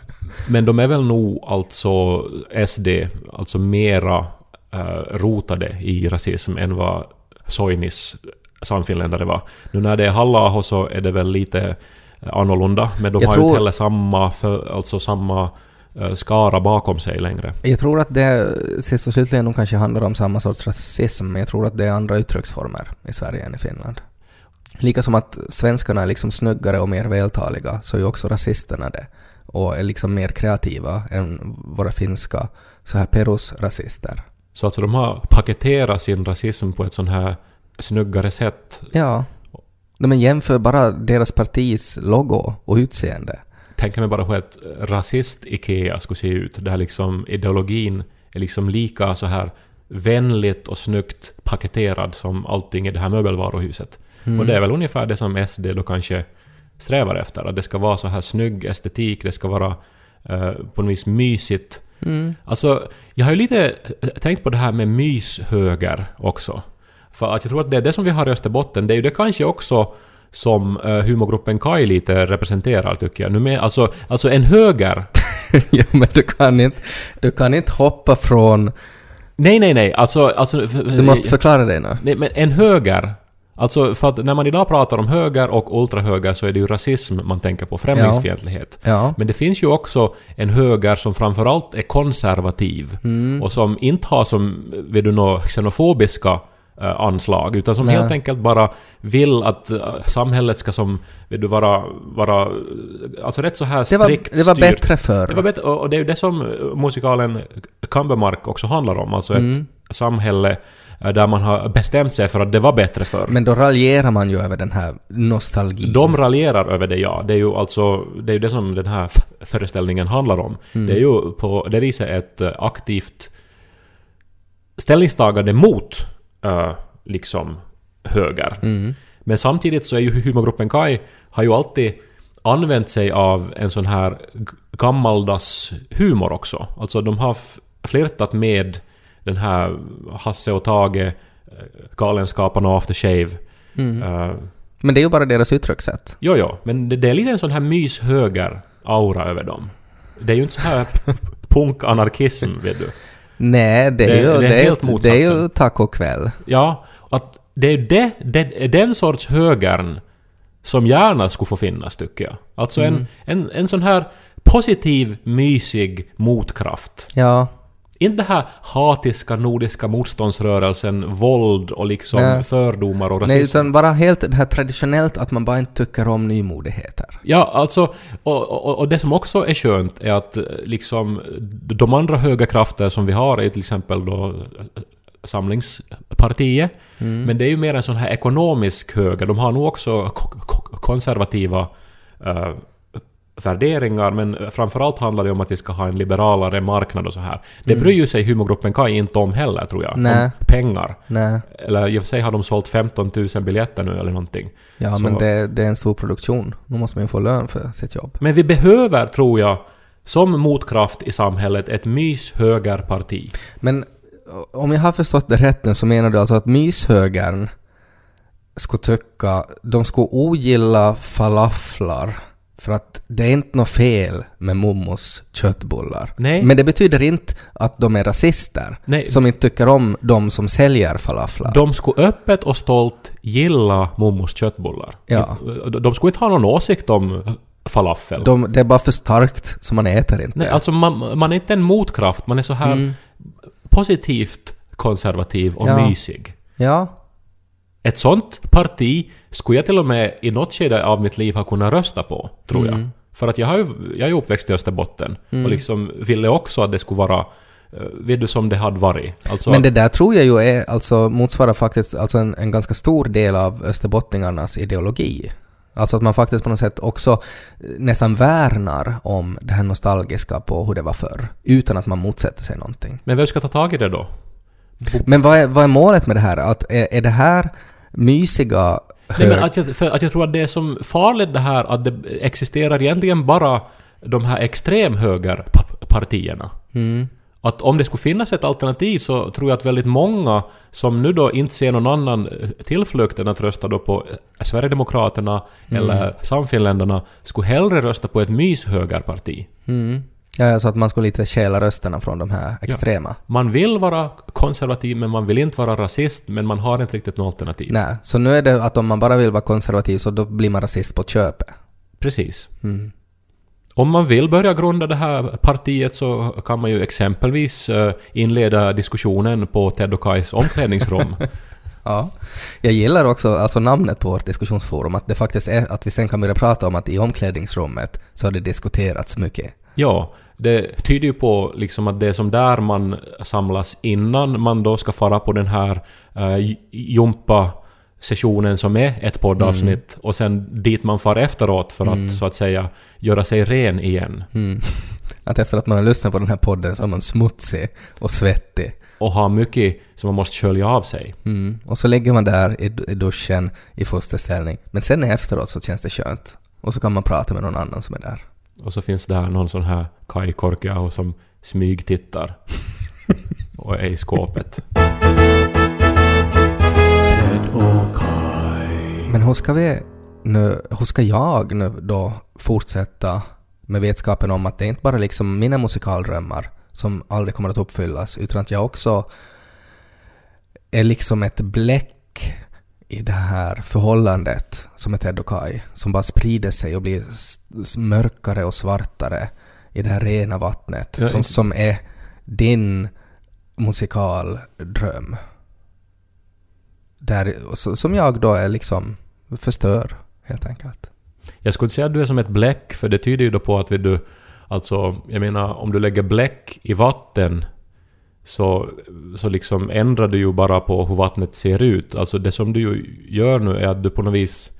[SPEAKER 1] Men de är väl nog alltså SD, alltså mera eh, rotade i rasism än vad Soinis samfinländare var. Nu när det är halla så är det väl lite annorlunda, men de
[SPEAKER 2] Jag
[SPEAKER 1] har ju
[SPEAKER 2] tror-
[SPEAKER 1] inte heller samma, för, alltså samma eh, skara bakom sig längre.
[SPEAKER 2] Jag tror att det sist och slutligen nog kanske handlar om samma sorts rasism, men jag tror att det är andra uttrycksformer i Sverige än i Finland. Lika som att svenskarna är liksom snyggare och mer vältaliga, så är ju också rasisterna det. Och är liksom mer kreativa än våra finska så här perus-rasister.
[SPEAKER 1] Så alltså de har paketerat sin rasism på ett sånt här snyggare sätt.
[SPEAKER 2] Ja. Nej, men jämför bara deras partis logo och utseende.
[SPEAKER 1] Tänk mig bara hur ett rasist-IKEA skulle se ut, där liksom ideologin är liksom lika så här vänligt och snyggt paketerad som allting i det här möbelvaruhuset.
[SPEAKER 2] Mm.
[SPEAKER 1] Och det är väl ungefär det som SD då kanske strävar efter, att det ska vara så här snygg estetik, det ska vara eh, på något vis mysigt.
[SPEAKER 2] Mm.
[SPEAKER 1] Alltså, jag har ju lite tänkt på det här med myshöger också. För att jag tror att det är det som vi har i Österbotten, det är ju det kanske också som uh, humorgruppen Kai lite representerar tycker jag. Nu med, alltså, alltså en höger...
[SPEAKER 2] ja, men du kan inte, du kan inte hoppa från...
[SPEAKER 1] nej, nej, nej, alltså... alltså
[SPEAKER 2] Du måste förklara dig nu.
[SPEAKER 1] Nej, men en höger... Alltså, för att när man idag pratar om höger och ultrahöger så är det ju rasism man tänker på, främlingsfientlighet.
[SPEAKER 2] Ja.
[SPEAKER 1] Men det finns ju också en höger som framförallt är konservativ
[SPEAKER 2] Mm.
[SPEAKER 1] och som inte har som, vet du, några xenofobiska eh, anslag utan som
[SPEAKER 2] Nej.
[SPEAKER 1] helt enkelt bara vill att eh, samhället ska som, vet du, vara, vara eh, alltså rätt så här
[SPEAKER 2] Det var,
[SPEAKER 1] strikt
[SPEAKER 2] det var
[SPEAKER 1] styrt.
[SPEAKER 2] bättre förr.
[SPEAKER 1] Det var bättre, och det är ju det som eh, musikalen Kambemark också handlar om, alltså
[SPEAKER 2] Mm.
[SPEAKER 1] ett samhälle eh, där man har bestämt sig för att det var bättre förr.
[SPEAKER 2] Men då raljerar man ju över den här nostalgin.
[SPEAKER 1] De raljerar över det, ja. Det är ju alltså det, är det som den här föreställningen handlar om.
[SPEAKER 2] Mm.
[SPEAKER 1] Det är ju på det viset ett eh, aktivt ställningstagande mot eh, liksom höger.
[SPEAKER 2] Mm.
[SPEAKER 1] Men samtidigt så är ju humorgruppen Kai har ju alltid använt sig av en sån här gammaldags humor också. Alltså de har flirtat med den här Hasse och Tage, eh, Galenskaparna och After Shave.
[SPEAKER 2] Mm.
[SPEAKER 1] eh,
[SPEAKER 2] Men det är ju bara deras uttryckssätt.
[SPEAKER 1] Jo, jo, men det, det är lite en sån här myshöger-aura över dem. Det är ju inte så här punk-anarkism, vet du.
[SPEAKER 2] Nej, det är
[SPEAKER 1] Det-
[SPEAKER 2] ju,
[SPEAKER 1] det är
[SPEAKER 2] det är,
[SPEAKER 1] helt
[SPEAKER 2] det är ju tacokväll.
[SPEAKER 1] Ja, att det är det, det den sorts högern som gärna skulle få finnas, tycker jag. Alltså en, en, en sån här positiv, mysig motkraft.
[SPEAKER 2] Ja.
[SPEAKER 1] Inte det här hatiska nordiska motståndsrörelsen, våld och liksom
[SPEAKER 2] Nej.
[SPEAKER 1] fördomar och rasism.
[SPEAKER 2] Nej, utan bara helt det här traditionellt att man bara inte tycker om nymodigheter.
[SPEAKER 1] Ja, alltså, och, och, och det som också är skönt är att eh, liksom de andra höga krafter som vi har är till exempel då eh, Samlingspartiet. Men det är ju mer en sån här ekonomisk höger. De har nog också ko- ko- konservativa eh, värderingar, men framförallt handlar det om att vi ska ha en liberalare marknad och så här. Det bryr ju sig humorgruppen Kai inte om heller, tror jag.
[SPEAKER 2] Nej.
[SPEAKER 1] Om pengar.
[SPEAKER 2] Nej.
[SPEAKER 1] Eller i och för sig har de sålt 15 000 biljetter nu eller någonting.
[SPEAKER 2] Ja,
[SPEAKER 1] Så-
[SPEAKER 2] men det, det är en stor produktion. Då måste man ju få lön för sitt jobb.
[SPEAKER 1] Men vi behöver, tror jag, som motkraft i samhället, ett myshögerparti.
[SPEAKER 2] Men om jag har förstått det rätt nu så menar du alltså att myshögern skulle tycka, de skulle ogilla falaflar för att det är inte något fel med mommos köttbullar.
[SPEAKER 1] Nej.
[SPEAKER 2] Men det betyder inte att de är rasister
[SPEAKER 1] Nej.
[SPEAKER 2] som inte tycker om de som säljer falaflar.
[SPEAKER 1] De skulle öppet och stolt gilla mommos köttbullar.
[SPEAKER 2] Ja.
[SPEAKER 1] De skulle inte ha någon åsikt om falafel.
[SPEAKER 2] De, det är bara för starkt så man äter inte.
[SPEAKER 1] Nej, alltså man, man är inte en motkraft, man är så här
[SPEAKER 2] Mm.
[SPEAKER 1] positivt konservativ och
[SPEAKER 2] Ja.
[SPEAKER 1] mysig.
[SPEAKER 2] Ja,
[SPEAKER 1] Ett sånt parti skulle jag till och med i något skede av mitt liv ha kunnat rösta på, tror jag.
[SPEAKER 2] Mm.
[SPEAKER 1] För att jag, har ju, jag är uppväxt i Österbotten och liksom ville också att det skulle vara eh, vet du, som det hade varit. Alltså,
[SPEAKER 2] Men det där tror jag ju är, alltså motsvarar faktiskt alltså en, en ganska stor del av österbottningarnas ideologi. Alltså att man faktiskt på något sätt också eh, nästan värnar om det här nostalgiska på hur det var förr, utan att man motsätter sig någonting.
[SPEAKER 1] men vem ska ta tag i det då?
[SPEAKER 2] Men vad är, vad är målet med det här? Att är, är det här mysiga
[SPEAKER 1] Nej, men att, jag, för att jag tror att det är som farligt det här att det existerar egentligen bara de här extremhögerpartierna.
[SPEAKER 2] Mm.
[SPEAKER 1] Att om det skulle finnas ett alternativ så tror jag att väldigt många som nu då inte ser någon annan tillflykt än att rösta då på Sverigedemokraterna
[SPEAKER 2] Mm.
[SPEAKER 1] eller Samfinländarna skulle hellre rösta på ett myshögerparti.
[SPEAKER 2] Mm. Ja, så att man skulle lite stjäla rösterna från de här extrema.
[SPEAKER 1] Man vill vara konservativ men man vill inte vara rasist men man har inte riktigt något alternativ.
[SPEAKER 2] Nej, så nu är det att om man bara vill vara konservativ så då blir man rasist på köpet.
[SPEAKER 1] Precis.
[SPEAKER 2] Mm.
[SPEAKER 1] Om man vill börja grunda det här partiet så kan man ju exempelvis eh, inleda diskussionen på Ted och Kais omklädningsrum.
[SPEAKER 2] Ja. Jag gillar också alltså namnet på vårt diskussionsforum, att det faktiskt är att vi sen kan börja prata om att i omklädningsrummet så har det diskuterats mycket.
[SPEAKER 1] Ja, det tyder ju på liksom att det är som där man samlas innan man då ska fara på den här uh, jumpa sessionen som är ett poddavsnitt och sen dit man far efteråt för att så att säga göra sig ren igen
[SPEAKER 2] Mm. Att efter att man har lyssnat på den här podden så är man smutsig och svettig.
[SPEAKER 1] och ha mycket som man måste skölja av sig.
[SPEAKER 2] Mm. Och så ligger man där i, i duschen i fosterställning. Men sen efteråt så känns det skönt. Och så kan man prata med någon annan som är där.
[SPEAKER 1] Och så finns där någon sån här Kai Korkeaho som smygtittar och är i skåpet.
[SPEAKER 2] Men hur ska vi nu, hur ska jag nu då fortsätta med vetskapen om att det inte bara liksom mina musikaldrömmar som aldrig kommer att uppfyllas, utan att jag också är liksom ett bläck i det här förhållandet som är Ted och Kai, som bara sprider sig och blir mörkare och svartare i det här rena vattnet,
[SPEAKER 1] Ja,
[SPEAKER 2] som, som är din musikaldröm. Där, som jag då är liksom förstör, helt enkelt.
[SPEAKER 1] Jag skulle säga att du är som ett bläck, för det tyder ju då på att du, alltså, jag menar om du lägger bläck i vatten så, så liksom ändrar du ju bara på hur vattnet ser ut. Alltså det som du gör nu är att du på något vis...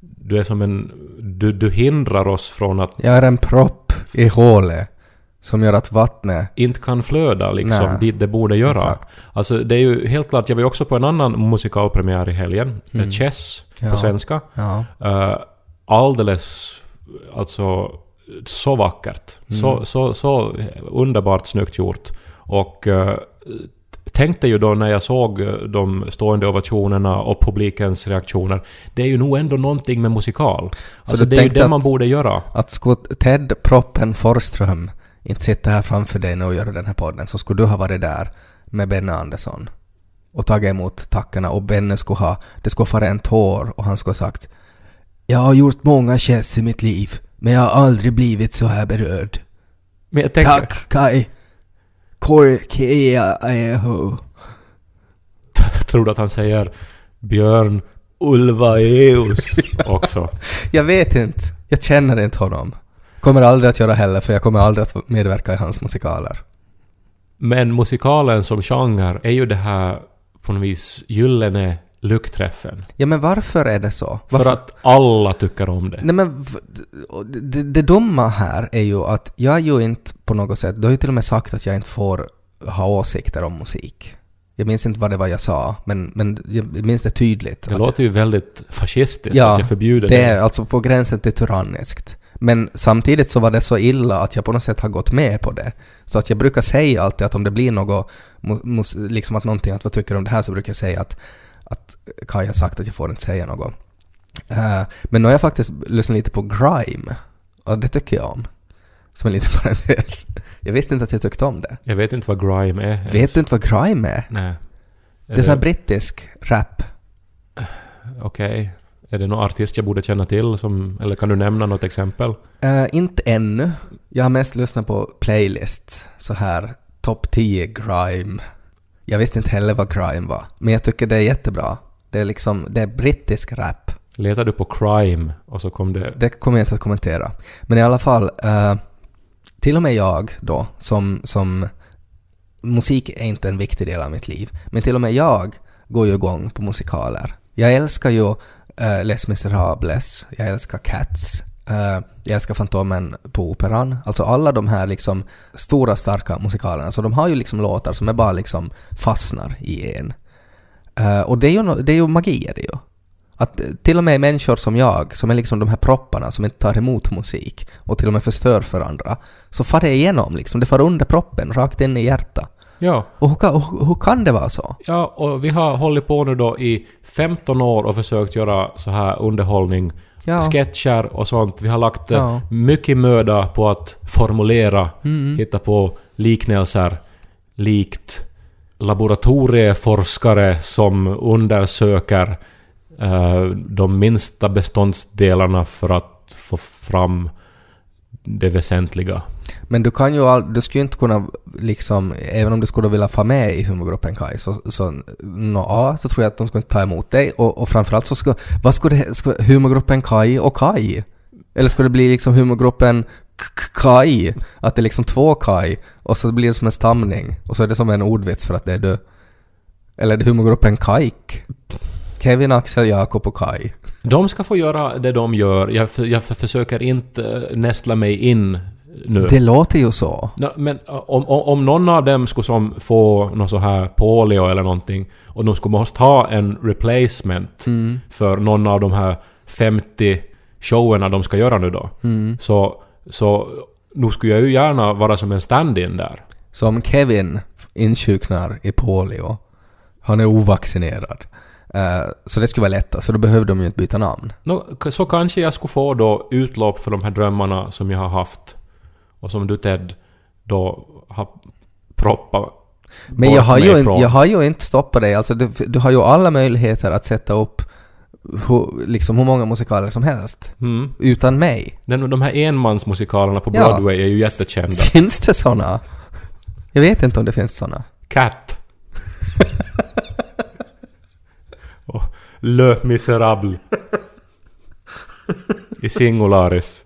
[SPEAKER 1] Du är som en... Du, du hindrar oss från att
[SPEAKER 2] Jag är en propp i hålet som gör att vattnet...
[SPEAKER 1] inte kan flöda liksom
[SPEAKER 2] Nej.
[SPEAKER 1] dit det borde göra.
[SPEAKER 2] Exakt.
[SPEAKER 1] Alltså det är ju helt klart, jag var ju också på en annan musikalpremiär i helgen,
[SPEAKER 2] Mm.
[SPEAKER 1] Chess på
[SPEAKER 2] Ja.
[SPEAKER 1] svenska.
[SPEAKER 2] Ja.
[SPEAKER 1] Uh, alldeles, alltså så vackert. Så,
[SPEAKER 2] Mm.
[SPEAKER 1] så, så underbart snyggt gjort. Och uh, tänkte ju då när jag såg eh, de stående ovationerna och publikens reaktioner, det är ju nog ändå någonting med musikal. Alltså
[SPEAKER 2] du
[SPEAKER 1] det är ju det
[SPEAKER 2] att-
[SPEAKER 1] man borde göra.
[SPEAKER 2] Att skulle Ted Proppen Forström inte sitta här framför dig nu och göra den här podden så skulle du ha varit där med Benny Andersson och tagit emot tackarna och Benny skulle ha, det skulle fara en tår och han skulle ha sagt Jag har gjort många chess i mitt liv men jag har aldrig blivit så här berörd.
[SPEAKER 1] Tänker,
[SPEAKER 2] Tack Kai! Korkea eho.
[SPEAKER 1] tror du att han säger Björn Ulvaeus också?
[SPEAKER 2] Jag vet inte. Jag känner inte honom. Kommer aldrig att göra heller för jag kommer aldrig att medverka i hans musikaler.
[SPEAKER 1] Men musikalen som genre är ju det här på något vis gyllene lyckträffen.
[SPEAKER 2] Ja men varför är det så? Varför?
[SPEAKER 1] För att alla tycker om det.
[SPEAKER 2] Nej men det, det dumma här är ju att jag ju inte på något sätt, du har ju till och med sagt att jag inte får ha åsikter om musik. Jag minns inte vad det var jag sa, men, men jag minns det tydligt.
[SPEAKER 1] Det
[SPEAKER 2] att-
[SPEAKER 1] låter ju väldigt fascistiskt
[SPEAKER 2] Ja,
[SPEAKER 1] att jag förbjuder
[SPEAKER 2] det
[SPEAKER 1] det.
[SPEAKER 2] är alltså på gränsen till tyranniskt. Men samtidigt så var det så illa att jag på något sätt har gått med på det. Så att jag brukar säga alltid att om det blir något, liksom att någonting, att vad tycker du om det här, så brukar jag säga att, att Kaj har sagt att jag får inte säga något. Eh, men nu har jag faktiskt lyssnat lite på Grime. Och det tycker jag om. Som en liten parentes. Jag visste inte att jag tyckte om det.
[SPEAKER 1] Jag vet inte vad grime är.
[SPEAKER 2] Vet du inte vad Grime är?
[SPEAKER 1] Nej.
[SPEAKER 2] Det är så här brittisk rap.
[SPEAKER 1] Okej. Är det någon artist jag borde känna till som... Eller kan du nämna något exempel?
[SPEAKER 2] Eh, inte ännu. Jag har mest lyssnat på playlists. Så här, topp 10 grime. Jag visste inte heller vad grime var. Men jag tycker det är jättebra. Det är liksom, det är brittisk rap.
[SPEAKER 1] Letar du på crime och så kom det...
[SPEAKER 2] Det kommer jag inte att kommentera. Men i alla fall, eh, till och med jag då, som, som musik är inte en viktig del av mitt liv. Men till och med jag går ju igång på musikaler. Jag älskar ju uh, Les Misérables, jag älskar Cats, uh, jag älskar Fantomen på Operan. Alltså alla de här liksom stora starka musikalerna. Så de har ju liksom låtar som är bara liksom fastnar i en. Uh, och det är, ju, no- det är ju magi är det ju. Att till och med människor som jag, som är liksom de här propparna som inte tar emot musik och till och med förstör för andra, så far det igenom liksom. Det far under proppen, rakt in i hjärtat.
[SPEAKER 1] Ja,
[SPEAKER 2] Och hur, hur, hur kan det vara så?
[SPEAKER 1] Ja, och vi har hållit på nu då i 15 år och försökt göra så här underhållning,
[SPEAKER 2] Ja.
[SPEAKER 1] sketcher och sånt. Vi har lagt eh,
[SPEAKER 2] Ja.
[SPEAKER 1] mycket möda på att formulera,
[SPEAKER 2] Mm.
[SPEAKER 1] hitta på liknelser likt laboratorieforskare som undersöker eh, de minsta beståndsdelarna för att få fram det väsentliga.
[SPEAKER 2] Men du kan ju all, du skulle ju inte kunna liksom, även om du skulle vilja få med i humorgruppen Kai, så, så nå, ja, så tror jag att de skulle inte ta emot dig. Och, och framförallt så skulle, vad skulle det, skulle humorgruppen Kai och Kai? Eller skulle det bli liksom humorgruppen K- Kai? Att det är liksom två Kai, och så blir det som en stamning, och så är det som en ordvits för att det är du. Eller är det humorgruppen Kaik? Kevin, Axel, Jakob och Kai.
[SPEAKER 1] De ska få göra det de gör. Jag, jag försöker inte nästla mig in nu.
[SPEAKER 2] Det låter ju så.
[SPEAKER 1] Men om, om, om någon av dem skulle som få något så här polio eller någonting och de skulle måste ha en replacement
[SPEAKER 2] Mm.
[SPEAKER 1] för någon av de här 50 showerna de ska göra nu då.
[SPEAKER 2] Mm.
[SPEAKER 1] Så, så nu skulle jag ju gärna vara som en stand-in där.
[SPEAKER 2] Så om Kevin insjuknar i polio, han är ovaccinerad, eh, så det skulle vara lättast, för då behövde de ju inte byta namn.
[SPEAKER 1] Så kanske jag skulle få då utlopp för de här drömmarna som jag har haft och som du Ted då har proppat
[SPEAKER 2] Men jag har, ju inte, jag har ju inte stoppat dig, alltså du, du har ju alla möjligheter att sätta upp hur, liksom hur många musikaler som helst.
[SPEAKER 1] Mm.
[SPEAKER 2] Utan mig.
[SPEAKER 1] Den, de här enmansmusikalerna på
[SPEAKER 2] Ja.
[SPEAKER 1] Broadway är ju jättekända.
[SPEAKER 2] Finns det såna? Jag vet inte om det finns såna.
[SPEAKER 1] Cat. Le Miserable. I singularis.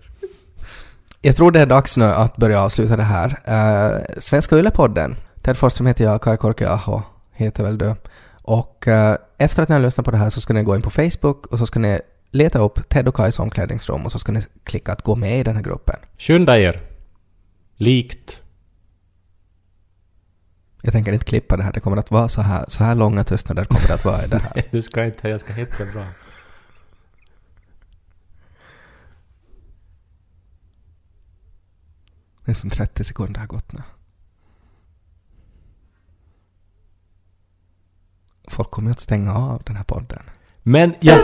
[SPEAKER 2] Jag tror det är dags nu att börja avsluta det här. Uh, Svenska Yllepodden. Ted Forsström heter jag, Kai Korkeaho heter väl du. Och eh, efter att ni har lyssnat på det här så ska ni gå in på Facebook och så ska ni leta upp Ted och Kais omklädningsrum och så ska ni klicka att gå med i den här gruppen.
[SPEAKER 1] Skynda er. Likt.
[SPEAKER 2] Jag tänker inte klippa det här, det kommer att vara så här, så här långa tystnader kommer det att vara i det här.
[SPEAKER 1] Du ska inte, jag ska hitta bra.
[SPEAKER 2] Nästan 30 sekunder har gått nu. Folk kommer ju att stänga av den här podden.
[SPEAKER 1] Men jag...